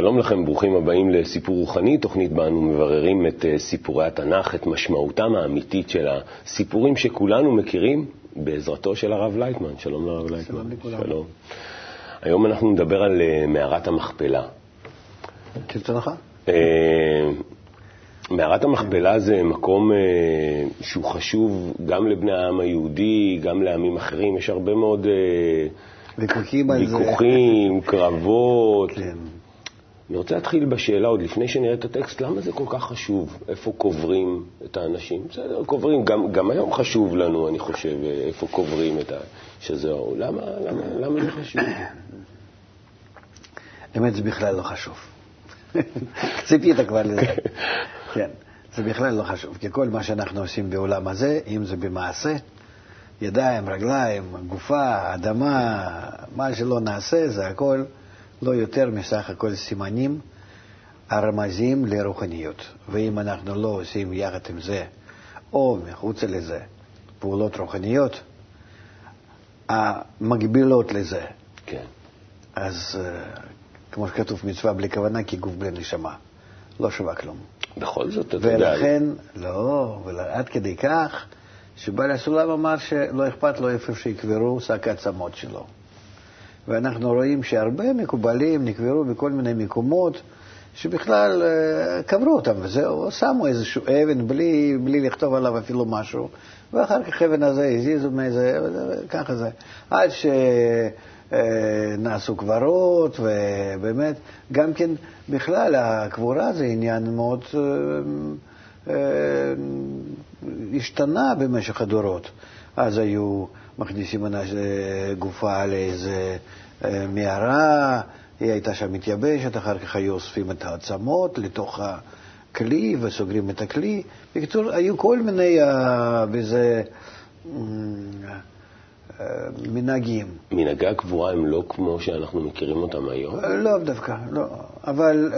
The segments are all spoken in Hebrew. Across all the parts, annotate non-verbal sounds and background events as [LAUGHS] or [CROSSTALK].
שלום לכם, ברוכים הבאים לסיפור רוחני, תוכנית בה אנו מבררים את אה, סיפורי התנ"ך, את משמעותם האמיתית של הסיפורים שכולנו מכירים, בעזרתו של הרב לייטמן. שלום לרב לייטמן. שלום לכולם. שלום. היום אנחנו נדבר על אה, מערת המכפלה. כרצונך. אה, מערת המכפלה זה מקום שהוא חשוב גם לבני העם היהודי, גם לעמים אחרים. יש הרבה מאוד ויכוחים על זה. ויכוחים, [LAUGHS] קרבות. כן. אני רוצה להתחיל בשאלה, עוד לפני שנראה את הטקסט, למה זה כל כך חשוב? איפה קוברים את האנשים? בסדר, קוברים, גם, גם היום חשוב לנו, אני חושב, איפה קוברים את ה... שזהו. למה, למה, למה זה חשוב? האמת, זה בכלל לא חשוב. ציפית כבר לזה. כן, זה בכלל לא חשוב, כי כל מה שאנחנו עושים בעולם הזה, אם זה במעשה, ידיים, רגליים, גופה, אדמה, מה שלא נעשה, זה הכל לא יותר מסך הכל סימנים הרמזים לרוחניות. ואם אנחנו לא עושים יחד עם זה, או מחוץ לזה, פעולות רוחניות, המקבילות לזה, כן. אז אה, כמו שכתוב, מצווה בלי כוונה כגוף בלי נשמה. לא שווה כלום. בכל זאת, אתה יודע... ולכן, לא, עד כדי כך, שבעל הסולם אמר שלא אכפת לו איפה שיקברו שק העצמות שלו. ואנחנו רואים שהרבה מקובלים נקברו בכל מיני מקומות שבכלל אה, קברו אותם, וזהו, שמו איזשהו אבן בלי, בלי לכתוב עליו אפילו משהו, ואחר כך אבן הזה הזיזו מאיזה, ככה זה, עד שנעשו קברות, ובאמת, גם כן, בכלל, הקבורה זה עניין מאוד אה, אה, השתנה במשך הדורות. אז היו מכניסים גופה לאיזה אה, מערה, היא הייתה שם מתייבשת, אחר כך היו אוספים את העצמות לתוך הכלי וסוגרים את הכלי. בקיצור, היו כל מיני בזה אה, אה, מנהגים. מנהגי הקבורה הם לא כמו שאנחנו מכירים אותם היום? לא דווקא, לא. אבל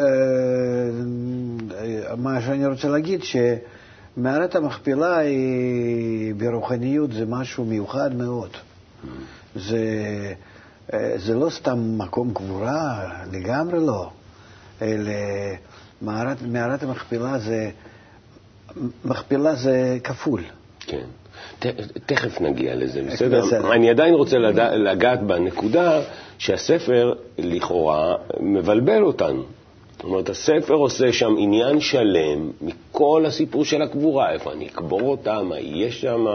מה שאני רוצה להגיד, ש... מערת המכפלה היא ברוחניות זה משהו מיוחד מאוד. זה, אה, זה לא סתם מקום קבורה, לגמרי לא. אלא מערת, מערת המכפלה זה, מכפלה זה כפול. כן. ת, תכף נגיע לזה, בסדר? בסדר. אני עדיין רוצה לדע, לגעת בנקודה שהספר לכאורה מבלבל אותנו. זאת אומרת, הספר עושה שם עניין שלם מכל הסיפור של הקבורה, איפה אני אקבור אותה, מה יהיה שם,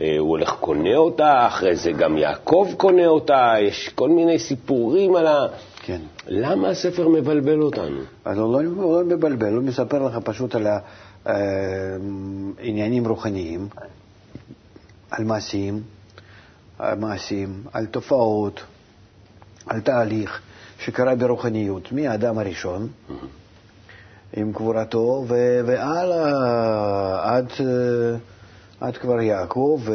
אה, הוא הולך קונה אותה, אחרי זה גם יעקב קונה אותה, יש כל מיני סיפורים על ה... כן. למה הספר מבלבל אותנו? אז הוא לא, הוא לא מבלבל, הוא מספר לך פשוט על העניינים אה, רוחניים, על מעשים, על מעשים, על תופעות, על תהליך. שקרה ברוחניות, מהאדם הראשון, עם קבורתו, והלאה עד, עד כבר יעקב, ו,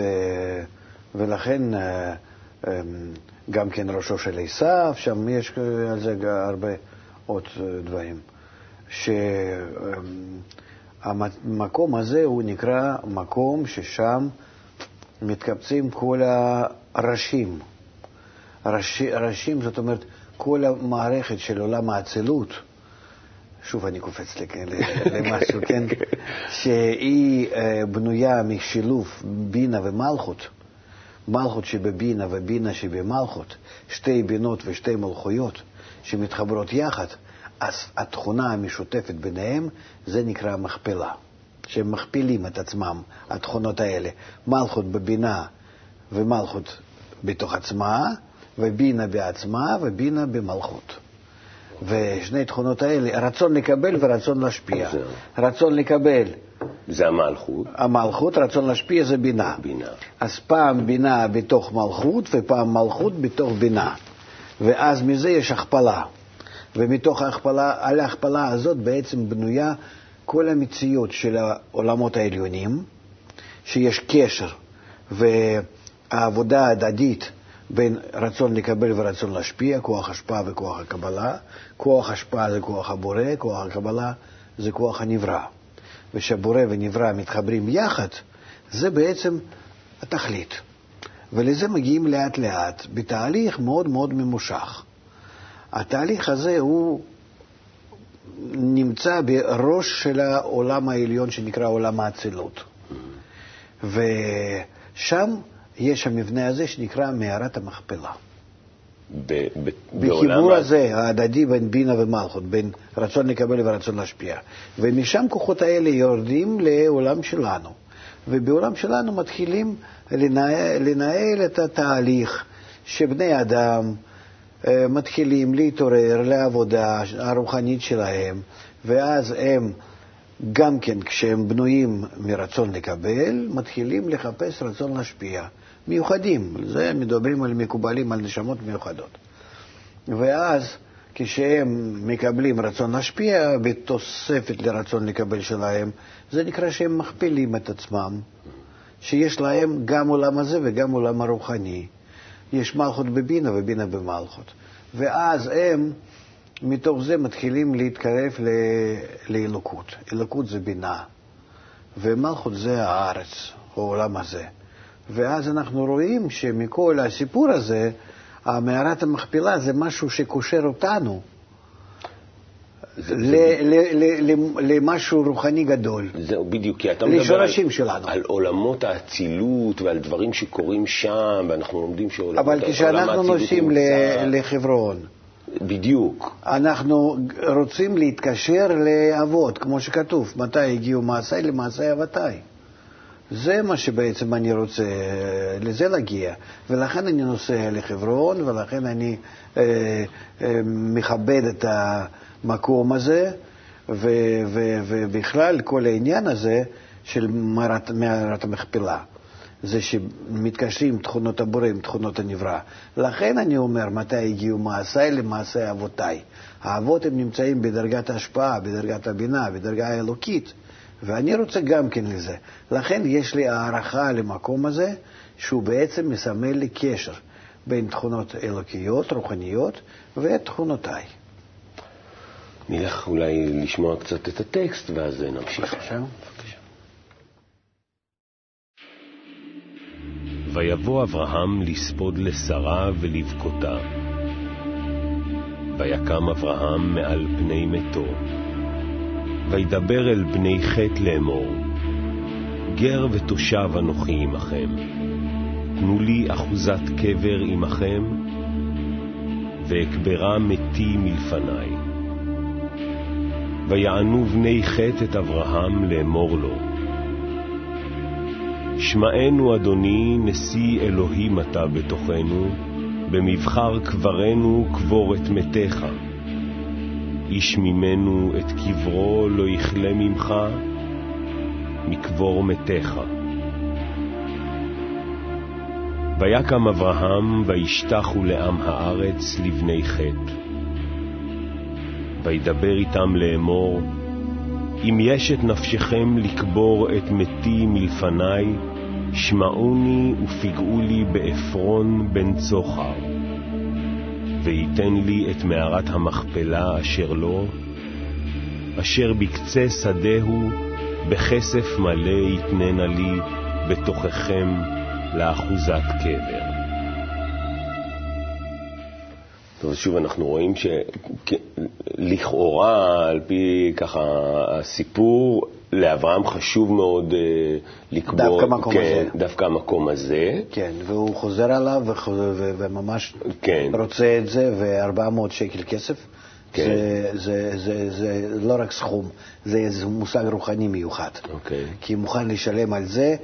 ולכן אה, אמ, גם כן ראשו של עשיו, שם יש על זה הרבה עוד דברים. שהמקום הזה הוא נקרא מקום ששם מתקבצים כל הראשים. ראשים, זאת אומרת, כל המערכת של עולם האצילות, שוב אני קופץ למשהו, [LAUGHS] כן? שהיא אה, בנויה משילוב בינה ומלכות, מלכות שבבינה ובינה שבמלכות, שתי בינות ושתי מלכויות שמתחברות יחד, אז התכונה המשותפת ביניהם זה נקרא מכפלה, שהם מכפילים את עצמם, התכונות האלה, מלכות בבינה ומלכות בתוך עצמה, ובינה בעצמה ובינה במלכות. ושני תכונות האלה, רצון לקבל ורצון להשפיע. זה. רצון לקבל זה המלכות. המלכות, רצון להשפיע זה בינה. בינה. אז פעם בינה בתוך מלכות ופעם מלכות בתוך בינה. ואז מזה יש הכפלה. ומתוך ההכפלה, על ההכפלה הזאת בעצם בנויה כל המציאות של העולמות העליונים, שיש קשר והעבודה ההדדית בין רצון לקבל ורצון להשפיע, כוח השפעה וכוח הקבלה. כוח השפעה זה כוח הבורא, כוח הקבלה זה כוח הנברא. ושהבורא ונברא מתחברים יחד, זה בעצם התכלית. ולזה מגיעים לאט-לאט, בתהליך מאוד מאוד ממושך. התהליך הזה הוא נמצא בראש של העולם העליון שנקרא עולם האצילות. ושם יש המבנה הזה שנקרא מערת המכפלה. ב- ב- בחיבור הזה, ההדדי בין בינה ומלכות, בין רצון לקבל ורצון להשפיע. ומשם כוחות האלה יורדים לעולם שלנו. ובעולם שלנו מתחילים לנהל, לנהל את התהליך שבני אדם אה, מתחילים להתעורר לעבודה הרוחנית שלהם, ואז הם גם כן, כשהם בנויים מרצון לקבל, מתחילים לחפש רצון להשפיע. מיוחדים, זה מדברים על מקובלים, על נשמות מיוחדות. ואז כשהם מקבלים רצון להשפיע בתוספת לרצון לקבל שלהם, זה נקרא שהם מכפילים את עצמם, שיש להם גם עולם הזה וגם עולם הרוחני. יש מלכות בבינה ובינה במלכות. ואז הם, מתוך זה, מתחילים להתקרב לאלוקות. אלוקות זה בינה, ומלכות זה הארץ, העולם הזה. ואז אנחנו רואים שמכל הסיפור הזה, המערת המכפלה זה משהו שקושר אותנו למשהו רוחני גדול. זהו, בדיוק, כי אתה מדבר על, שלנו. על עולמות האצילות ועל דברים שקורים שם, ואנחנו לומדים שעולם האצילות אבל כשאנחנו נוסעים לחברון, בדיוק. אנחנו רוצים להתקשר לאבות, כמו שכתוב, מתי הגיעו מעשיי למעשיי אבותיי. זה מה שבעצם אני רוצה, לזה להגיע. ולכן אני נוסע לחברון, ולכן אני אה, אה, מכבד את המקום הזה, ובכלל כל העניין הזה של מערת המכפלה. זה שמתקשרים תכונות הבורא עם תכונות הנברא. לכן אני אומר, מתי הגיעו מעשיי למעשי אבותיי. האבות הם נמצאים בדרגת ההשפעה, בדרגת הבינה, בדרגה האלוקית. ואני רוצה גם כן לזה. לכן יש לי הערכה למקום הזה, שהוא בעצם מסמל לי קשר בין תכונות אלוקיות, רוחניות, ותכונותיי. נלך אולי לשמוע קצת את הטקסט, ואז נמשיך. בבקשה. ויבוא אברהם לספוד לשרה ולבכותה. ויקם אברהם מעל פני מתו. וידבר אל בני חטא לאמור, גר ותושב אנוכי עמכם, תנו לי אחוזת קבר עמכם, ואקברה מתי מלפני. ויענו בני חטא את אברהם לאמור לו, שמענו, אדוני, נשיא אלוהים אתה בתוכנו, במבחר קברנו קבור את מתיך. איש ממנו את קברו לא יכלה ממך, מקבור מתיך. ויקם אברהם וישתחו לעם הארץ לבני חטא. וידבר איתם לאמור, אם יש את נפשכם לקבור את מתי מלפני, שמעוני ופגעו לי בעפרון בן צוחר. וייתן לי את מערת המכפלה אשר לו, אשר בקצה שדהו, בכסף מלא יתננה לי בתוככם לאחוזת קבר. טוב, שוב אנחנו רואים שלכאורה, על פי ככה הסיפור, לאברהם חשוב מאוד uh, לקבור... דווקא המקום כן, הזה. דווקא המקום הזה. כן, והוא חוזר עליו וממש כן. רוצה את זה, ו-400 שקל כסף. כן. זה, זה, זה, זה לא רק סכום, זה, זה מושג רוחני מיוחד. אוקיי. כי הוא מוכן לשלם על זה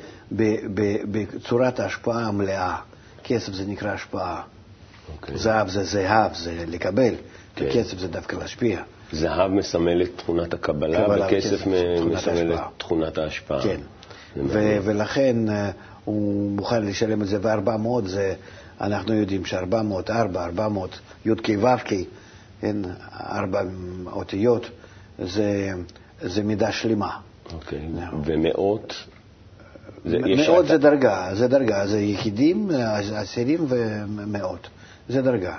בצורת ההשפעה המלאה. כסף זה נקרא השפעה. אוקיי. זהב זה זהב, זה לקבל, כן. וכסף זה דווקא להשפיע. זהב מסמל את תכונת הקבלה, וכסף מסמל את תכונת ההשפעה. כן, ולכן uh, הוא מוכן לשלם את זה, ו-400 זה, אנחנו יודעים ש-400, 4, 400, י"ק ו"ק, כן, ארבע אותיות, זה, זה מידה שלמה. אוקיי, ומאות? זה, מאות זה דרגה, זה דרגה, זה יחידים, עשירים ומאות, זה דרגה.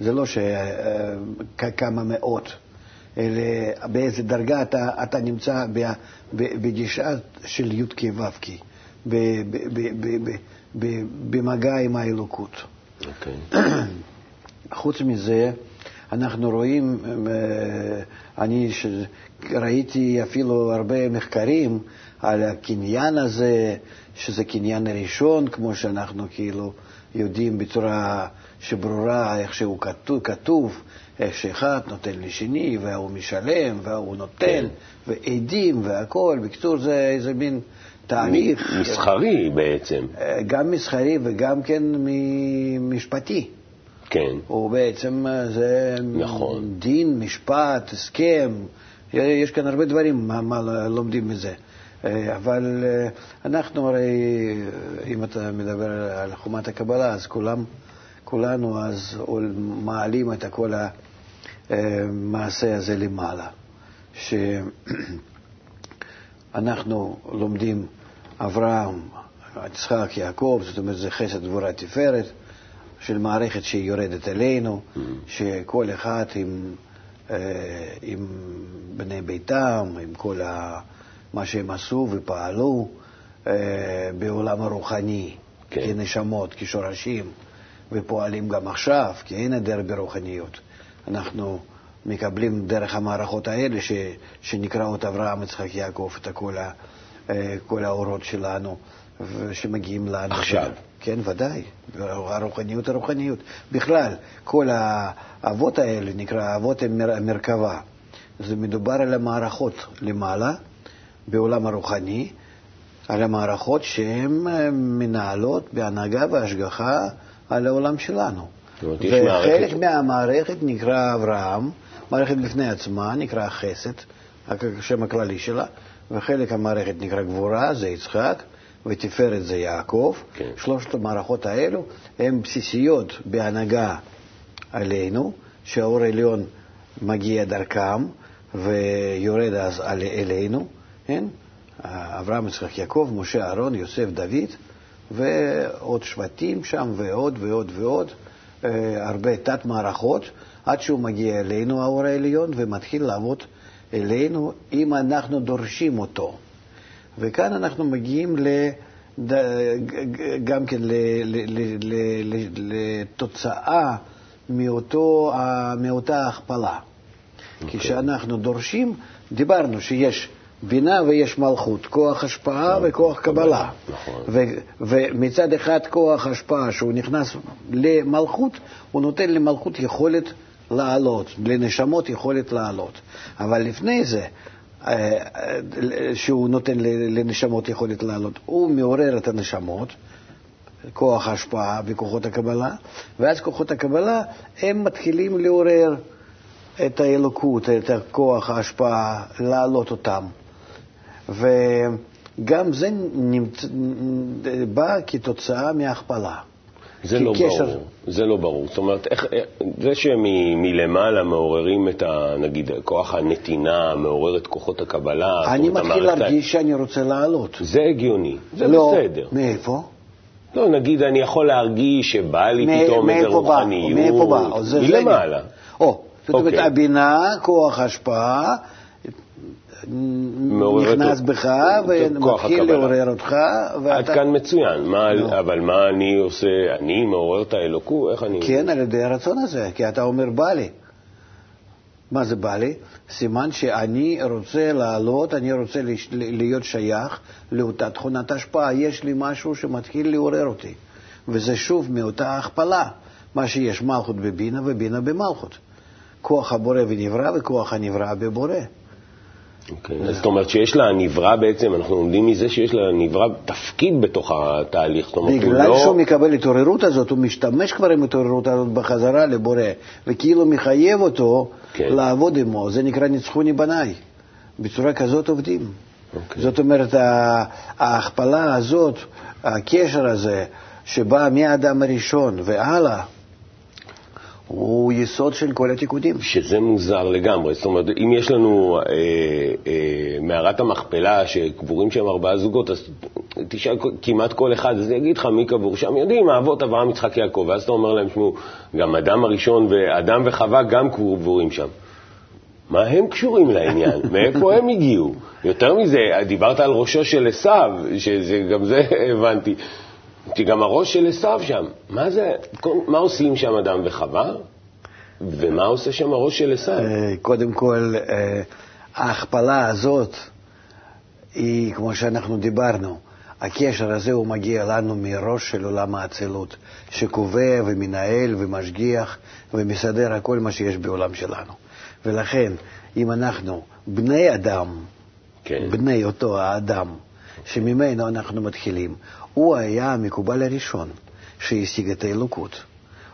זה לא שכמה מאות, אלא באיזה דרגה אתה, אתה נמצא בגישה של י"ק ו"ק, במגע עם האלוקות. Okay. אוקיי. [CLEARS THROAT] חוץ מזה, אנחנו רואים, אני ראיתי אפילו הרבה מחקרים על הקניין הזה, שזה קניין הראשון, כמו שאנחנו כאילו יודעים בצורה שברורה איך שהוא כתוב, כתוב שאחד נותן לשני, והוא משלם, והוא נותן, כן. ועדים והכול. בקיצור, זה איזה מין תהליך... מסחרי בעצם. גם מסחרי וגם כן משפטי. כן. הוא בעצם, זה נכון. דין, משפט, הסכם, יש כאן הרבה דברים, מה, מה לומדים מזה. אבל אנחנו הרי, אם אתה מדבר על חומת הקבלה, אז כולם, כולנו אז מעלים את כל המעשה הזה למעלה. שאנחנו לומדים אברהם, יצחק, יעקב, זאת אומרת זה חסד גבורה תפארת, של מערכת שהיא יורדת אלינו, mm-hmm. שכל אחד עם, אה, עם בני ביתם, עם כל ה, מה שהם עשו ופעלו אה, בעולם הרוחני, כן. כנשמות, כשורשים, ופועלים גם עכשיו, כי אין היעדר ברוחניות. אנחנו מקבלים דרך המערכות האלה, ש, שנקראות אברהם, יצחק, יעקב, את כל, ה, אה, כל האורות שלנו, שמגיעים לנו. עכשיו. כן, ודאי, הרוחניות הרוחניות. בכלל, כל האבות האלה נקרא אבות מרכבה. זה מדובר על המערכות למעלה, בעולם הרוחני, על המערכות שהן מנהלות בהנהגה והשגחה על העולם שלנו. וחלק מהמערכת נקרא אברהם, מערכת בפני עצמה נקרא חסד, השם הכללי שלה, וחלק המערכת נקרא גבורה, זה יצחק, ותפארת זה יעקב. כן. שלושת המערכות האלו הן בסיסיות בהנהגה עלינו, שהאור העליון מגיע דרכם ויורד אז אלינו, כן? אברהם, יצחק, יעקב, משה, אהרון, יוסף, דוד, ועוד שבטים שם, ועוד ועוד ועוד, הרבה תת-מערכות, עד שהוא מגיע אלינו, האור העליון, ומתחיל לעבוד אלינו אם אנחנו דורשים אותו. וכאן אנחנו מגיעים גם כן לתוצאה מאותו, מאותה הכפלה. Okay. כי כשאנחנו דורשים, דיברנו שיש בינה ויש מלכות, כוח השפעה נכון. וכוח קבלה. נכון. ומצד אחד כוח השפעה, שהוא נכנס למלכות, הוא נותן למלכות יכולת לעלות, לנשמות יכולת לעלות. אבל לפני זה, שהוא נותן לנשמות יכולת לעלות. הוא מעורר את הנשמות, כוח ההשפעה וכוחות הקבלה, ואז כוחות הקבלה הם מתחילים לעורר את האלוקות, את כוח ההשפעה, להעלות אותם. וגם זה נמצ... בא כתוצאה מהכפלה. זה לא קשר... ברור, זה לא ברור. זאת אומרת, איך, זה שמלמעלה מעוררים את, ה, נגיד, כוח הנתינה, מעורר את כוחות הקבלה. אני מתחיל להרגיש שאני רוצה לעלות. זה הגיוני, זה לא, בסדר. מאיפה? לא, נגיד, אני יכול להרגיש שבא לי מ- פתאום איזה רוחניות. מאיפה בא? זה מלמעלה. או, זאת אומרת, אוקיי. הבינה, כוח השפעה, נכנס בך ומתחיל לעורר אותך. עד כאן מצוין, לא. אבל מה אני עושה? אני מעורר את האלוקות? איך אני... כן, על ידי הרצון הזה, כי אתה אומר בא לי. מה זה בא לי? סימן שאני רוצה לעלות, אני רוצה להיות שייך לאותה תכונת השפעה. יש לי משהו שמתחיל לעורר אותי. וזה שוב מאותה הכפלה, מה שיש מלכות בבינה ובינה במלכות. כוח הבורא ונברא וכוח הנברא בבורא. Okay, אוקיי, זאת אומרת שיש לה נברא בעצם, אנחנו לומדים מזה שיש לה נברא תפקיד בתוך התהליך. אומרת, בגלל לא... שהוא מקבל התעוררות הזאת, הוא משתמש כבר עם התעוררות הזאת בחזרה לבורא, וכאילו מחייב אותו okay. כן. לעבוד עמו. זה נקרא ניצחוני בניי. בצורה כזאת עובדים. Okay. אוקיי. זאת אומרת, ההכפלה הזאת, הקשר הזה, שבא מהאדם הראשון והלאה, הוא יסוד של כל התיקונים. שזה מוזר לגמרי. זאת אומרת, אם יש לנו אה, אה, מערת המכפלה שקבורים שם ארבעה זוגות, אז תשאל כמעט כל אחד, אז יגיד לך מי קבור שם. יודעים, האבות אברהם, יצחק, יעקב. ואז אתה אומר להם, תשמעו, גם אדם הראשון ואדם וחווה גם קבורים שם. מה הם קשורים לעניין? [LAUGHS] מאיפה הם הגיעו? יותר מזה, דיברת על ראשו של עשיו, שגם זה הבנתי. כי גם הראש של עשיו שם. מה זה, מה עושים שם אדם וחווה? ומה עושה שם הראש של עשיו? אה, קודם כל, אה, ההכפלה הזאת היא, כמו שאנחנו דיברנו, הקשר הזה הוא מגיע לנו מראש של עולם האצילות, שקובע ומנהל ומשגיח ומסדר הכל מה שיש בעולם שלנו. ולכן, אם אנחנו בני אדם, כן. בני אותו האדם, שממנו אנחנו מתחילים, הוא היה המקובל הראשון שהשיג את האלוקות.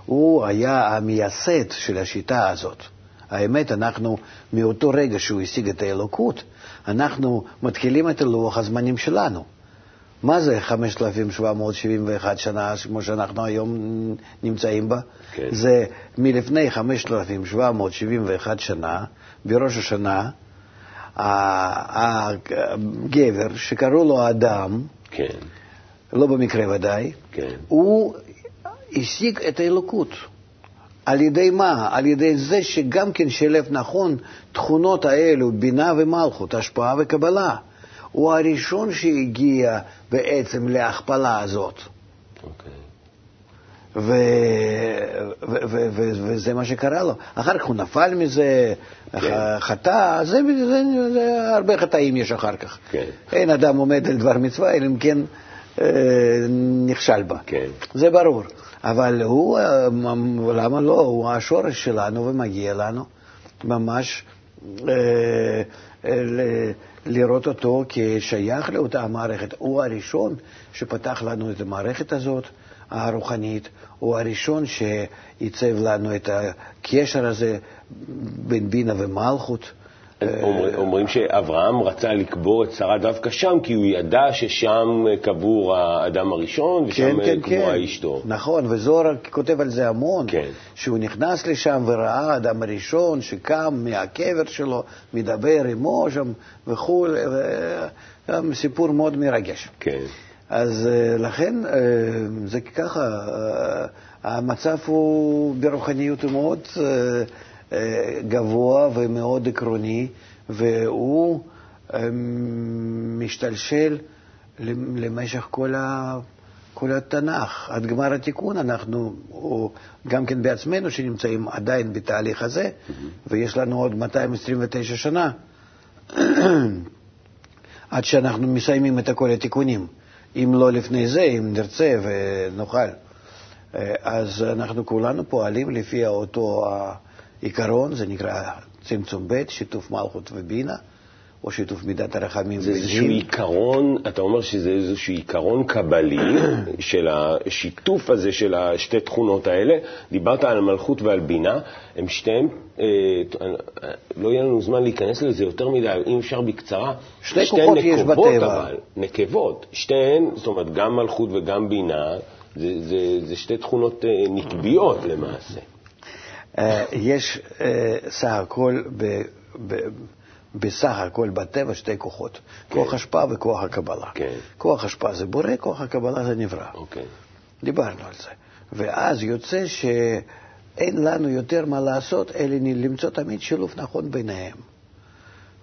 הוא היה המייסד של השיטה הזאת. האמת, אנחנו, מאותו רגע שהוא השיג את האלוקות, אנחנו מתחילים את לוח הזמנים שלנו. מה זה 5,771 שנה, כמו שאנחנו היום נמצאים בה? כן. זה מלפני 5,771 שנה, בראש השנה, הגבר שקראו לו אדם, כן. לא במקרה ודאי, כן. הוא השיג את האלוקות. על ידי מה? על ידי זה שגם כן שילב נכון תכונות האלו, בינה ומלכות, השפעה וקבלה. הוא הראשון שהגיע בעצם להכפלה הזאת. אוקיי. ו- ו- ו- ו- וזה מה שקרה לו. אחר כך הוא נפל מזה, כן. חטא, זה, זה, זה, הרבה חטאים יש אחר כך. כן. אין אדם עומד על דבר מצווה, אלא אם כן נכשל בה. כן. זה ברור. אבל הוא, אה, למה לא? הוא השורש שלנו ומגיע לנו ממש אה, אה, לראות אותו כשייך לאותה המערכת. הוא הראשון שפתח לנו את המערכת הזאת, הרוחנית, הוא הראשון שעיצב לנו את הקשר הזה בין בינה ומלכות. אומרים שאברהם רצה לקבור את שרה דווקא שם, כי הוא ידע ששם קבור האדם הראשון ושם כן, כן, קבורה כן. אשתו. נכון, וזוהר כותב על זה המון, כן. שהוא נכנס לשם וראה האדם הראשון שקם מהקבר שלו, מדבר עמו שם וכולי, סיפור מאוד מרגש. כן. אז אה, לכן אה, זה ככה, אה, המצב הוא ברוחניות הוא מאוד גבוה ומאוד עקרוני, והוא משתלשל למשך כל, ה, כל התנ"ך. עד גמר התיקון אנחנו, או גם כן בעצמנו, שנמצאים עדיין בתהליך הזה, mm-hmm. ויש לנו עוד 229 שנה [CLEARS THROAT] עד שאנחנו מסיימים את כל התיקונים. אם לא לפני זה, אם נרצה ונוכל. אה, אז אנחנו כולנו פועלים לפי אותו עיקרון, זה נקרא צמצום ב', שיתוף מלכות ובינה, או שיתוף מידת הרחמים זה איזשהו עיקרון, אתה אומר שזה איזשהו עיקרון קבלי [COUGHS] של השיתוף הזה של השתי תכונות האלה. דיברת על מלכות ועל בינה, הם שתיהם, אה, לא יהיה לנו זמן להיכנס לזה יותר מדי, אם אפשר בקצרה. שתי כוחות יש בטבע. אבל, נקבות, שתיהן, זאת אומרת, גם מלכות וגם בינה, זה, זה, זה שתי תכונות אה, נקביות למעשה. אה, יש אה, סך הכל, בסך הכל בטבע שתי כוחות, כן. כוח השפעה וכוח הקבלה. כן. כוח השפעה זה בורא, כוח הקבלה זה נברא. אוקיי. דיברנו על זה. ואז יוצא שאין לנו יותר מה לעשות, אלא למצוא תמיד שילוב נכון ביניהם.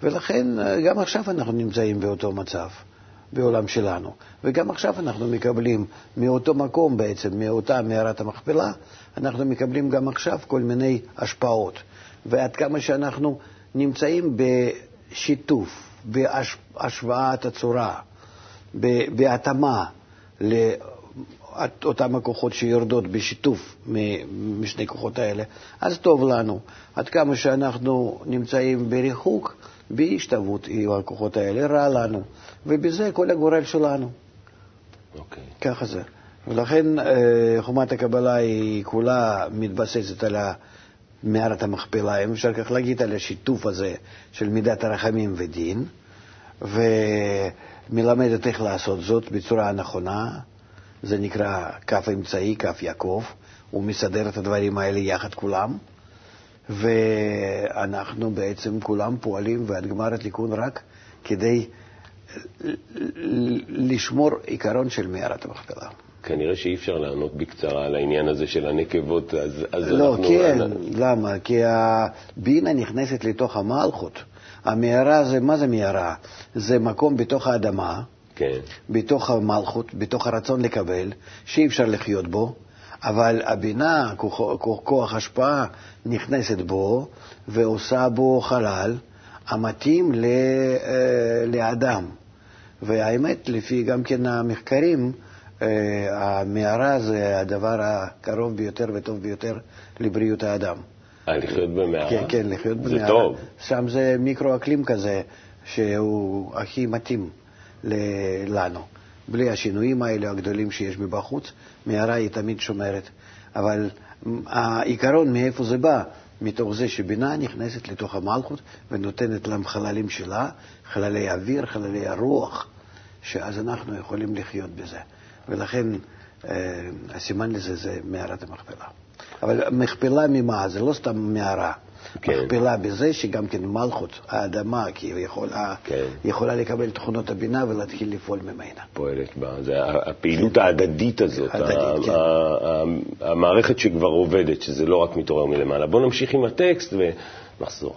ולכן אה, גם עכשיו אנחנו נמצאים באותו מצב. בעולם שלנו. וגם עכשיו אנחנו מקבלים מאותו מקום בעצם, מאותה מערת המכפלה, אנחנו מקבלים גם עכשיו כל מיני השפעות. ועד כמה שאנחנו נמצאים בשיתוף, בהשוואת הצורה, בהתאמה לאותם הכוחות שיורדות בשיתוף משני כוחות האלה, אז טוב לנו. עד כמה שאנחנו נמצאים בריחוק, בהשתוות עם הכוחות האלה, רע לנו. ובזה כל הגורל שלנו. אוקיי. Okay. ככה זה. ולכן אה, חומת הקבלה היא כולה מתבססת על מערת המכפלה, אם אפשר כך להגיד, על השיתוף הזה של מידת הרחמים ודין, ומלמדת איך לעשות זאת בצורה הנכונה, זה נקרא כף אמצעי, כף יעקב, הוא מסדר את הדברים האלה יחד כולם, ואנחנו בעצם כולם פועלים ועד גמר התיקון רק כדי לשמור עיקרון של מערת המכפלה. כנראה שאי אפשר לענות בקצרה על העניין הזה של הנקבות, אז, אז לא, אנחנו... לא, כן, למה? כי הבינה נכנסת לתוך המלכות. המערה זה, מה זה מערה? זה מקום בתוך האדמה, כן. בתוך המלכות, בתוך הרצון לקבל, שאי אפשר לחיות בו, אבל הבינה, כוח, כוח השפעה, נכנסת בו ועושה בו חלל המתאים ל, אה, לאדם. והאמת, לפי גם כן המחקרים, אה, המערה זה הדבר הקרוב ביותר וטוב ביותר לבריאות האדם. לחיות במערה? כן, כן, לחיות במערה. זה טוב. שם זה מיקרו-אקלים כזה, שהוא הכי מתאים לנו. בלי השינויים האלה הגדולים שיש מבחוץ, מערה היא תמיד שומרת. אבל העיקרון, מאיפה זה בא? מתוך זה שבינה נכנסת לתוך המלכות ונותנת להם חללים שלה, חללי אוויר, חללי הרוח, שאז אנחנו יכולים לחיות בזה. ולכן אה, הסימן לזה זה מערת המכפלה. אבל מכפלה ממה? זה לא סתם מערה. כן. מכפלה בזה שגם כן מלכות, האדמה, כי היא יכולה, כן. יכולה לקבל תכונות הבינה ולהתחיל לפעול ממנה. פועלת בה. זה הפעילות. ההדדית הזאת, הדדית, כן. המערכת שכבר עובדת, שזה לא רק מתעורר מלמעלה. בואו נמשיך עם הטקסט ונחזור.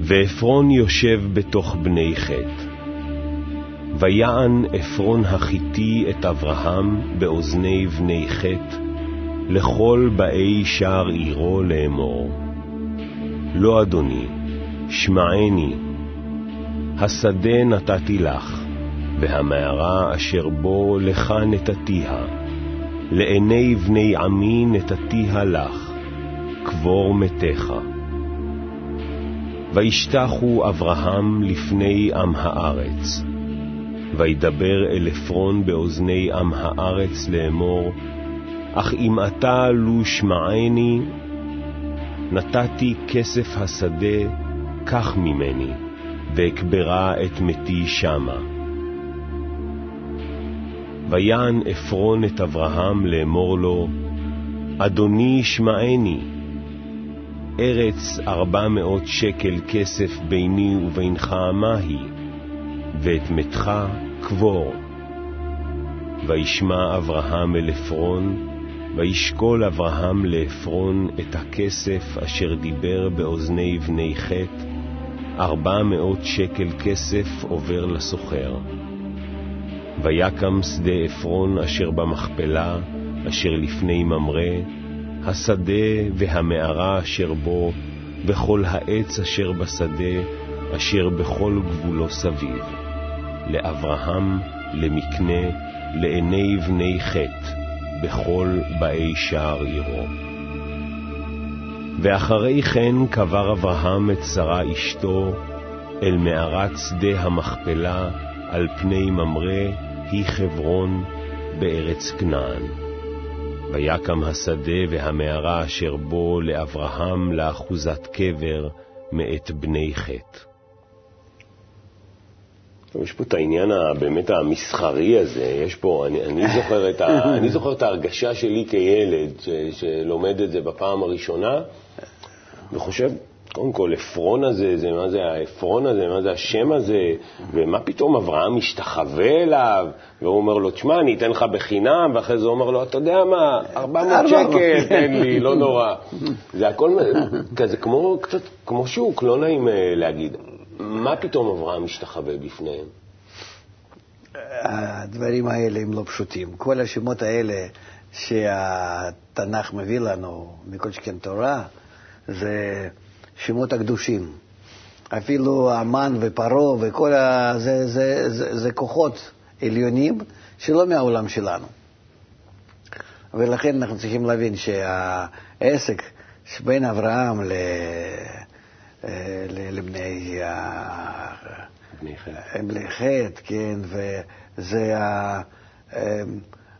ועפרון יושב בתוך בני חטא. ויען עפרון החיתי את אברהם באוזני בני חטא, לכל באי שער עירו לאמור. לא אדוני, שמעני, השדה נתתי לך, והמערה אשר בו לך נתתיה, לעיני בני עמי נתתיה לך, קבור מתיך. וישתחו אברהם לפני עם הארץ. וידבר אל עפרון באוזני עם הארץ לאמור, אך אם אתה לו שמעני, נתתי כסף השדה, קח ממני, ואקברה את מתי שמה. ויען עפרון את אברהם לאמור לו, אדוני שמעני, ארץ ארבע מאות שקל כסף ביני ובינך מה היא, ואת מתך קבור. וישמע אברהם אל עפרון, וישקול אברהם לעפרון את הכסף אשר דיבר באוזני בני חטא, ארבע מאות שקל כסף עובר לסוחר. ויקם שדה עפרון אשר במכפלה, אשר לפני ממרא, השדה והמערה אשר בו, וכל העץ אשר בשדה, אשר בכל גבולו סביב. לאברהם, למקנה, לעיני בני חטא, בכל באי שער עירו. ואחרי כן קבר אברהם את שרה אשתו אל מערת שדה המכפלה על פני ממרא, היא חברון, בארץ כנען. ויקם השדה והמערה אשר בו לאברהם לאחוזת קבר מאת בני חטא. יש פה את העניין הבאמת המסחרי הזה, יש פה, אני, אני, זוכר, את ה, [LAUGHS] אני זוכר את ההרגשה שלי כילד ש, שלומד את זה בפעם הראשונה, וחושב, קודם כל, עפרון הזה, זה, מה זה העפרון הזה, מה זה השם הזה, ומה פתאום אברהם משתחווה אליו, והוא אומר לו, תשמע, אני אתן לך בחינם, ואחרי זה הוא אומר לו, אתה יודע מה, 400 שקל, תן לי, לא [LAUGHS] נורא. זה הכל כזה כמו, קצת כמו שוק, לא נעים אה, להגיד. מה פתאום אברהם משתחווה בפניהם? הדברים האלה הם לא פשוטים. כל השמות האלה שהתנ"ך מביא לנו, מכל שכן תורה, זה שמות הקדושים. אפילו המן ופרעה וכל ה... זה, זה, זה, זה כוחות עליונים שלא מהעולם שלנו. ולכן אנחנו צריכים להבין שהעסק שבין אברהם ל... לבני חטא, כן, וזה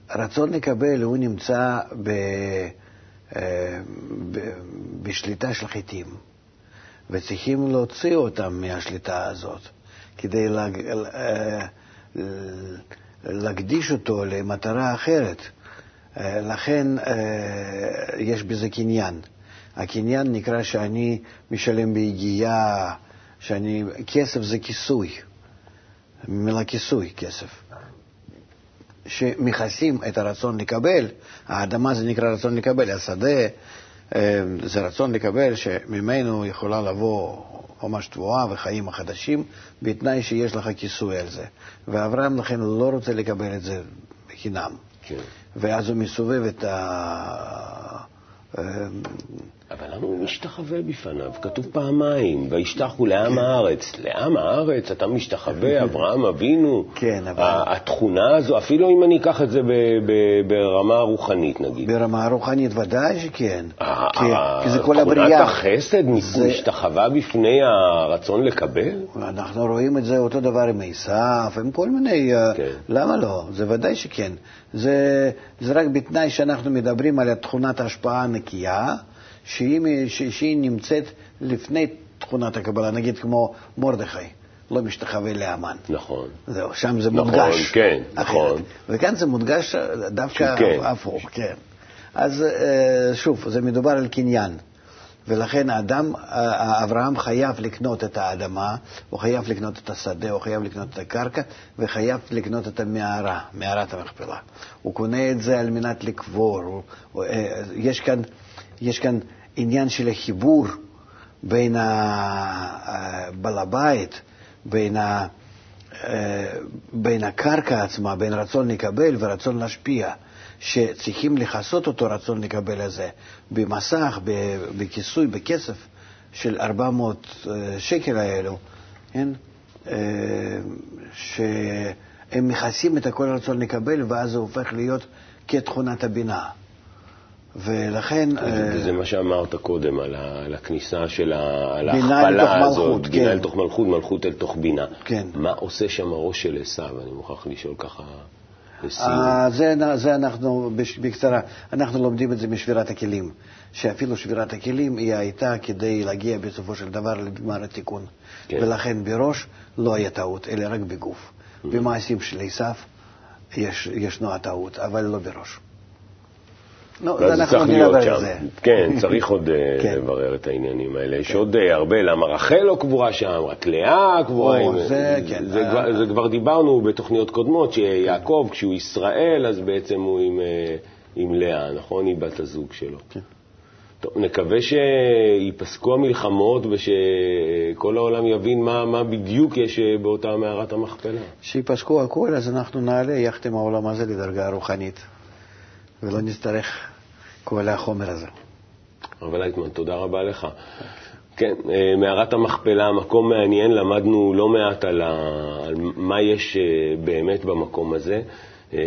הרצון לקבל, הוא נמצא ב, ב, בשליטה של חיטים, וצריכים להוציא אותם מהשליטה הזאת כדי לה, להקדיש אותו למטרה אחרת. לכן יש בזה קניין. הקניין נקרא שאני משלם ביגיעה, שאני... כסף זה כיסוי, מילה כיסוי, כסף. שמכסים את הרצון לקבל, האדמה זה נקרא רצון לקבל, השדה אה, זה רצון לקבל שממנו יכולה לבוא ממש תבואה וחיים החדשים, בתנאי שיש לך כיסוי על זה. ואברהם לכן לא רוצה לקבל את זה בחינם. כן. ואז הוא מסובב את ה... אבל למה הוא משתחווה בפניו? כתוב פעמיים, וישתחו לעם הארץ. לעם הארץ אתה משתחווה, [LAUGHS] אברהם אבינו. כן, אבל... התכונה הזו, אפילו אם אני אקח את זה ברמה רוחנית, נגיד. ברמה רוחנית ודאי שכן. כי זה כל הבריאה. תכונת החסד משתחווה בפני הרצון לקבל? אנחנו רואים את זה אותו דבר עם עשיו, עם כל מיני... אה, כן. למה לא? זה ודאי שכן. זה רק בתנאי שאנחנו מדברים על תכונת ההשפעה הנקייה. שהיא, שהיא נמצאת לפני תכונת הקבלה, נגיד כמו מרדכי. לא משתחווה לאמן. נכון. זהו, שם זה נכון, מודגש. נכון, כן, נכון. וכאן זה מודגש דווקא כן. הפוך, כן. אז אה, שוב, זה מדובר על קניין. ולכן האדם, אברהם חייב לקנות את האדמה, הוא חייב לקנות את השדה, הוא חייב לקנות את הקרקע, וחייב לקנות את המערה, מערת המכפלה. הוא קונה את זה על מנת לקבור. הוא, אה, יש כאן, יש כאן עניין של החיבור בין בעל הבית, בין, ה, אה, בין הקרקע עצמה, בין רצון לקבל ורצון להשפיע, שצריכים לכסות אותו רצון לקבל הזה במסך, בכיסוי, בכסף של 400 אה, שקל האלו, כן? אה, שהם מכסים את הכל רצון לקבל, ואז זה הופך להיות כתכונת הבינה. ולכן... זה מה שאמרת קודם, על הכניסה של ההכפלה הזאת, בינה אל תוך מלכות, מלכות אל תוך בינה. כן. מה עושה שם הראש של עשיו? אני מוכרח לשאול ככה לסיום. זה אנחנו, בקצרה, אנחנו לומדים את זה משבירת הכלים, שאפילו שבירת הכלים היא הייתה כדי להגיע בסופו של דבר לגמר התיקון. כן. ולכן בראש לא היה טעות, אלא רק בגוף. Mm-hmm. במעשים של עשיו ישנו הטעות, אבל לא בראש. לא, אנחנו עוד נדבר על זה. כן, צריך עוד אה, [LAUGHS] כן. לברר את העניינים האלה. יש כן. עוד אה, הרבה, למה רחל לא קבורה שם, רק לאה קבורה. זה, כן. זה כבר דיברנו בתוכניות קודמות, שיעקב, כשהוא ישראל, אז בעצם הוא אה, עם לאה, נכון? היא בת הזוג שלו. כן. טוב, נקווה שייפסקו המלחמות ושכל העולם יבין מה, מה בדיוק יש באותה מערת המכפלה. שייפסקו הכול, אז אנחנו נעלה יחד עם העולם הזה לדרגה רוחנית. ולא נצטרך כל החומר הזה. הרב לייטמן, תודה רבה לך. כן, אה, מערת המכפלה, מקום מעניין, למדנו לא מעט על, ה, על מה יש אה, באמת במקום הזה. אה,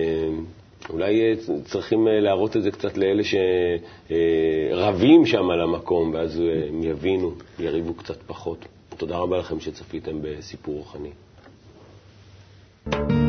אולי צריכים להראות את זה קצת לאלה שרבים שם על המקום, ואז הם יבינו, יריבו קצת פחות. תודה רבה לכם שצפיתם בסיפור רוחני. thank you